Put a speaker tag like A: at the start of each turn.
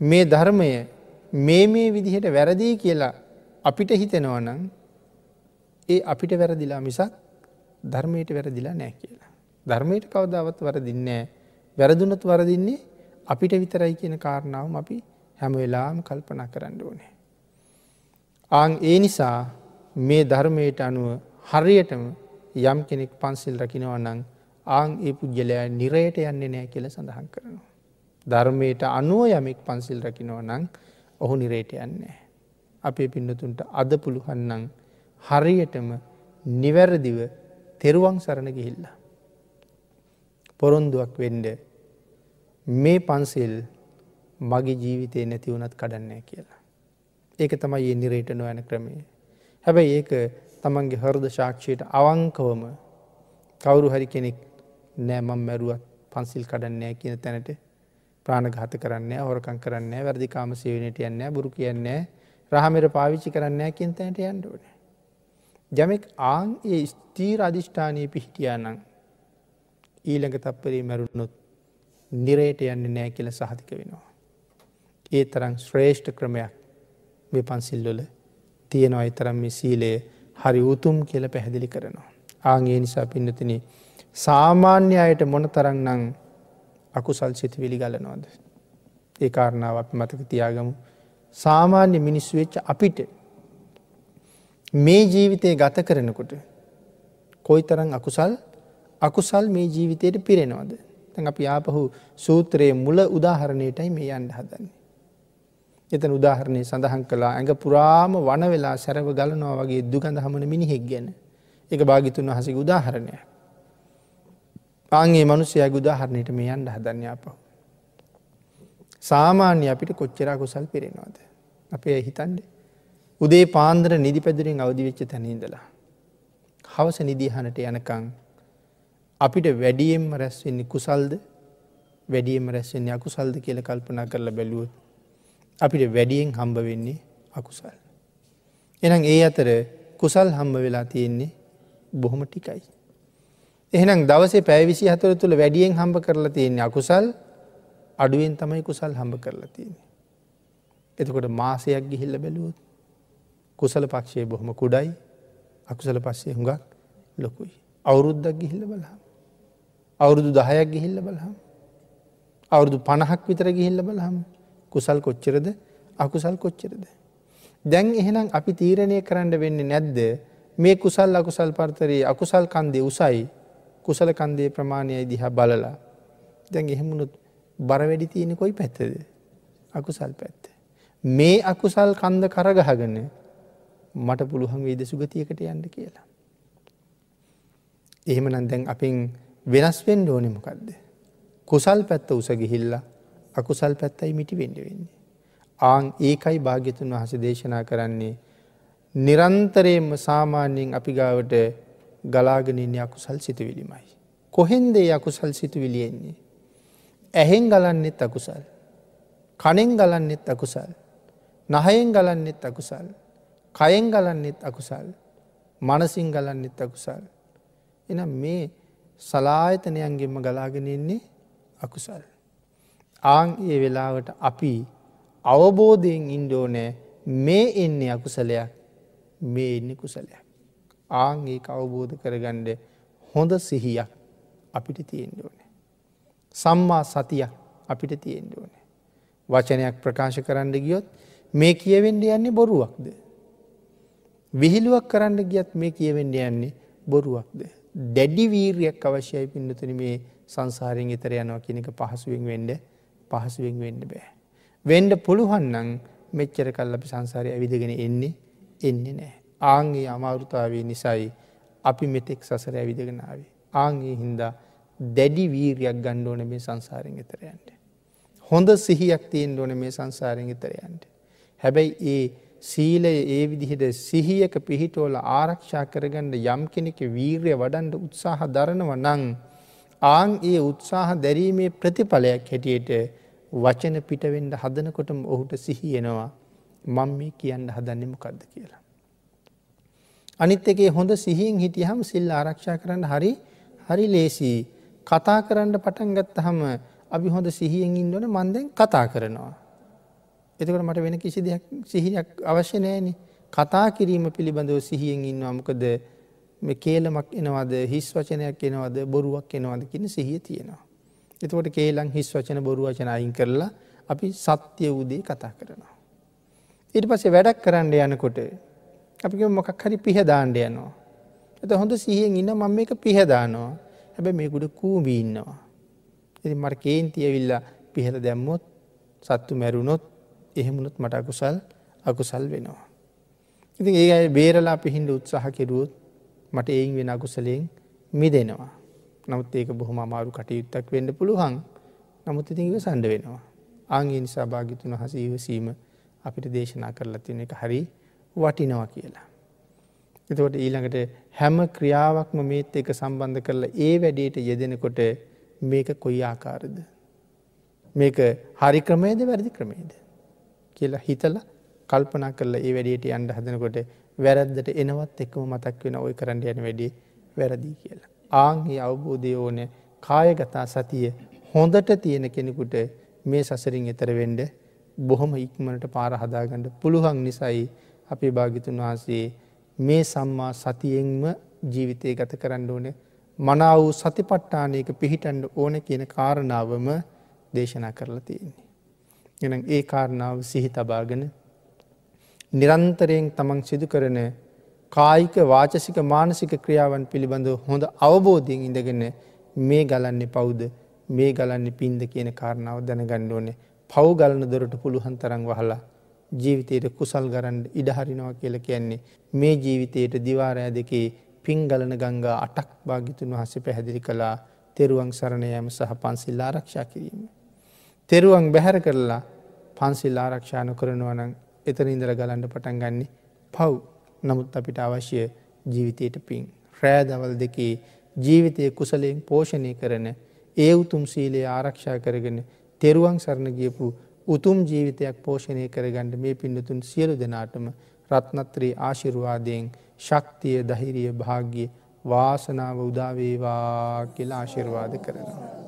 A: මේ ධර්මය මේ මේ විදිහට වැරදිී කියලා අපිට හිතෙනවනම් ඒ අපිට වැරදිලා මිසක් ධර්මයට වැරදිලා නෑ කියලා. ධර්මයට කවදාවත් වරදින්නේ වැරදුනත් වරදින්නේ අපිට විතරයි කියන කාරණාවම අපි හැම වෙලාම කල්පනා කරන්න ඕනේ. ආං ඒ නිසා මේ ධර්මයට අනුව හරියටම යම් කෙනෙක් පන්සිල් රකිනවනං ආං ඒ පුද්ගලයා නිරයට යන්නේ නෑ කියල සඳහන් කරනවා. ධර්මයට අනුව යමෙක් පන්සිල් රකිනව නං ඔහු නිරේට යන්නේ. අපේ පින්නතුන්ට අද පුළුහන්නන් හරියටම නිවැරදිව තෙරුවන් සරණ ගිහිල්ලා. පොරොන්දුවක් වෙන්ඩ මේ පන්සිල් මගේ ජීවිතය නැතිවුණත් කඩන්නේ කියලා. ඒක තමයි ඒ නිරේට නොයන ක්‍රමය. හැබැයි ඒක තමන්ගේ හරද ශාක්ෂයට අවංකවම කවුරු හරි කෙනෙක් නෑමම් මැරුවත් පන්සිල් කඩන්නෑ කියන තැනට ප්‍රාණඝාත කරන්න හොරකං කරන්න වැරදිකාම සේවනයට යන්න බුරු කියන්නේ රහමර පාවිච්චි කරන්න කියෙන්තැනට යන්ඩෝන. ජමෙක් ආං ඒ ස්තීර අධිෂ්ඨානය පිහිටියානං ඊළඟ තප්පරී මැරුණොත් නිරයට යන්න නෑ කියල සහතික වෙනවා. ඒ තරම් ශ්‍රේෂ්ඨ ක්‍රමයක් මේ පන්සිල්ලොල තියෙනවා අයිතරම් මේ සීලය හරි උතුම් කියල පැහැදිලි කරනවා. ආගේ නිසා පින්නතින සාමාන්‍ය අයට මොන තරන්නං අකුසල් සිතිවිලි ගලනවාද. ඒ කාරණාව අපි මතක තියාගමු. සාමාන්‍ය මිනිස්සු වෙච්ච අපිට මේ ජීවිතය ගත කරනකොට කොයි තරන් අකුසල් අකුසල් මේ ජීවිතයට පිරෙනවද. තැන් අපි ආපහු සූත්‍රයේ මුල උදාහරණයටයි මේ අන්ඩ හදන්නේ. එතන උදාහරණය සඳහන් කලා ඇඟ පුරාම වන වෙලා සැරව ගලනවා වගේ දුගඳ හමන මිනිහෙක් ගැන එක භාගිතුන් වහසි උදාහරණයක්. ආගේ මනුස්සයගේ උදාහරණයට මේ යන්ඩ හදන්‍යාපව. සාමාන්‍ය අපිට කොච්චරා කුසල් පිරෙනවාද. අපේ හිතන්ඩ. උදේ පාන්දර නිදි පැදුරින් අවදිවෙච්ච තැනීදලා. හවස නිදිහනට යනකං අපිට වැඩියෙන්ම රැස්වෙන්නේ කුසල්ද වැඩියම රැස්වෙන්නේ අකුසල්ද කියල කල්පනා කරලා බැලුවත් අපිට වැඩියෙන් හම්බ වෙන්නේ අකුසල්. එනම් ඒ අතර කුසල් හම්බ වෙලා තියෙන්නේ බොහොම ටිකයි. එහෙනම් දවසේ පැවිසි හතුර තුළ වැඩියෙන් හම්බ කරලා තියෙන්නේ අකුසල් අඩුවෙන් තමයි කුසල් හම්බ කරලා තියෙන්නේ. එතකොට මාසයක් ගිහිල්ල බැලුවොත් කුසල පක්ෂය බොහොම කුඩයි අකුසල පස්සේ හුඟක් ලොකුයි. අවුරුද්දක් ගිහිල්ල බලහම්. අවුරුදු දහයක් ගිහිල්ල බලහම්. අවුරුදු පණහක් විතර ගිහිල්ල බලහම් කුසල් කොච්චරද අකුසල් කොච්චරද. දැන් එහෙනම් අපි තීරණය කරන්න වෙන්න නැද්ද මේ කුසල් අකුසල් පර්තරයේ අකුසල් කන්දේ උසයි කුසල කන්දේ ප්‍රමාණයයි දිහා බලලා දැන් එහෙමුණුත් බර වැඩි තියෙන කොයි පැත්තද අකුසල් පැත්ත. මේ අකුසල් කන්ද කරගහගන මට පුළුවන් වේද සුගතියකට යන්න කියලා. එහෙම නන්දැන් අපින් වෙනස් වෙන්ඩ ඕනෙමකක්ද. කුසල් පැත්ත උස ගිහිල්ලා අකුසල් පැත්තයි මිටි වෙන්ඩ වෙන්නේ. ආං ඒකයි භාග්‍යතුන් වහස දේශනා කරන්නේ නිරන්තරයෙන්ම සාමාන්‍යයෙන් අපි ගාවට ගලාගෙනන්නේ අකුසල් සිතුවිලිමයි. කොහෙන්දේ අකුසල් සිතුවිලියෙන්නේ. ඇහෙන් ගලන්නෙත් අකුසල්. කනෙන් ගලන්නෙත් අකුසල්. නහයෙන් ගලන්නෙත් අකුසල්. කයෙන් ගලන්නෙත් අකුසල්. මනසින් ගලන්නෙත් අකුසල්. එනම් මේ සලායතනයන්ගෙන්ම ගලාගෙනෙන්නේ අකුසල්. ආං ඒ වෙලාවට අපි අවබෝධයෙන් ඉන්ඩෝනෑ මේ එන්නේ අකුසලයක් මේ එන්නේ කුසලයක්. ආංගේ අවබෝධ කරගණ්ඩ හොඳ සිහියක් අපිට තියෙන්ඩ ඕන. සම්මා සතියක් අපිට තියෙන්ඩ ඕන. වචනයක් ප්‍රකාශ කරන්න ගියොත් මේ කියවෙන්ඩ යන්නේ බොරුවක්ද. විහිළුවක් කරන්න ගියත් මේ කියවෙන්ඩ යන්නේ බොරුවක්ද. දැඩි වීරයක් අවශ්‍යයි පින්නතුන මේ සංසාරයෙන් එතර යනවා කියනක පහසුවෙන් වෙන්ඩ පහසුවෙන් වෙන්ඩ බෑ. වෙන්ඩ පුළුවන්නන් මෙච්චර කල් අපි සංසාරය ඇවිදගෙන එන්නේ එන්නේ නෑ. ආංගේ අමාරුතාවේ නිසයි අපි මෙතෙක් සසර ඇවිදගෙනාවේ. ආංගේ හින්දා දැඩි වීරයක් ගණ්ඩෝන මේ සංසාරෙන් එතරයන්ට. හොඳ සිහියක් තියෙන් ඕන මේ සංසාරෙන් එතරයන්ට. හැබැයි ඒ සීලය ඒ විදිහට සිහියක පිහිටෝල ආරක්ෂා කරගන්න යම් කෙනෙක වීර්ය වඩන්ඩ උත්සාහ දරනව නං ආං ඒ උත්සාහ දැරීමේ ප්‍රතිඵලයක් හැටියට වචන පිටවෙන්ඩ හදනකොටම ඔහුට සිහියෙනවා මං මේ කියන්න හදන්නෙමකක්ද කියලා. අනිත් එකේ හොඳ සිහියෙන් හිටියහම සිල් ආරක්ෂා කරන්න හරි හරි ලේසි කතා කරන්න පටන් ගත්ත හම අපි හොඳ සිහියෙන් ඉන්නවන මන්දෙන් කතා කරනවා. එතකට මට වෙන කිසි දෙයක් සිහියක් අවශ්‍ය නෑන කතා කිරීම පිළිබඳව සිහියෙන් ඉන්න අමකද මේ කේලමක් එනවද හිස් වචනයක් එනවද බොරුවක් එනවද කියන සිහිය තියෙනවා. එතකොට කේලං හිස් වචන බොරු වචන අයින් කරලා අපි සත්‍ය වූදේ කතා කරනවා. ඊට පස්සේ වැඩක් කරන්න යනකොට අපි මොකක් හරි පිහදාණ්ඩ යනවා. එත හොඳ සිහියෙන් ඉන්න මම මේක පිහදානවා හැබැ මේකුට කූමී ඉන්නවා. ඉති මට කේන්තියවිල්ලා පිහල දැම්මොත් සත්තු මැරුණොත් එහෙමුණොත් මට අකුසල් අකුසල් වෙනවා. ඉතින් ඒ අයි බේරලා පිහින්ඩ උත්සාහ කෙරුවොත් මට එයින් වෙන අකුසලයෙන් මිදෙනවා. නමුත් ඒක බොහොම අමාරු කටයුත්තක් වෙන්න පුළුවන් නමුත් ඉතිං සන්ඩ වෙනවා. ආගේ නිසා භාගිතුන් හස ඉවසීම අපිට දේශනා කරලා තියෙන එක හරි වටිනවා කියලා. එතකොට ඊළඟට හැම ක්‍රියාවක්ම මේත් එක සම්බන්ධ කරලා ඒ වැඩේට යෙදෙනකොට මේක කොයි ආකාරද. මේක හරි ක්‍රමේද වැරදි ක්‍රමේද. කියලා හිතල කල්පනා කරලා ඒ වැඩේට අන්ඩ හදනකොට වැරද්දට එනවත් එක්ම මතක් වෙන ඔය කරන්න යන වැඩේ වැරදිී කියලා. ආංහි අවබෝධය ඕන කායගතා සතිය හොඳට තියෙන කෙනෙකුට මේ සසරින් එතර වෙන්ඩ බොහොම ඉක්මනට පාර හදාගන්නඩ පුළුවන් නිසයි අපේ භාගිතුන් වහන්සේ මේ සම්මා සතියෙන්ම ජීවිතය ගත කරන්න ඕන මනාව වූ සතිපට්ටානයක පිහිටන්ඩ ඕන කියන කාරණාවම දේශනා කරලා තියෙන්නේ. එන ඒ කාරණාව සිහි තබාගෙන නිරන්තරයෙන් තමන් සිදු කරන කායික වාචසික මානසික ක්‍රියාවන් පිළිබඳව හොඳ අවබෝධයෙන් ඉඳගෙන මේ ගලන්නේ පවුද මේ ගලන්නේ පින්ද කියන කාරණාව දැනගන්න ඕනේ පව් ගලන දොරට පුළුවන් තරන් වහලා ජීවිතයට කුසල් ගරන්ඩ ඉඩහරිනවා කියල කියන්නේ මේ ජීවිතයට දිවාරෑ දෙකේ පින් ගලන ගංගා අටක් භාගිතුන් වහස පැහැදිලි කලා තෙරුවන් සරණයෑම සහ පන්සිල් ආරක්ෂා කිරීම. තෙරුවන් බැහැර කරලා පන්සිල් ආරක්ෂාන කරනවනං එතන ඉඳර ගලන්ඩ පටන් ගන්නේ පව් නමුත් අපිට අවශ්‍ය ජීවිතයට පින්. රෑදවල් දෙකේ ජීවිතය කුසලයෙන් පෝෂණය කරන ඒ උතුම් සීලයේ ආරක්ෂා කරගෙන තෙරුවන් සරණ ගියපු උතුම් ජීවිතයක් පෝෂණය කරගන්නඩ මේ පින්නතුන් සියලු දෙනාටම රත්නත්‍රී ආශිරුවාදයෙන් ශක්තිය දහිරිය භාග්‍ය වාසනාව උදාවේවා කියලා ආශිර්වාද කරනවා.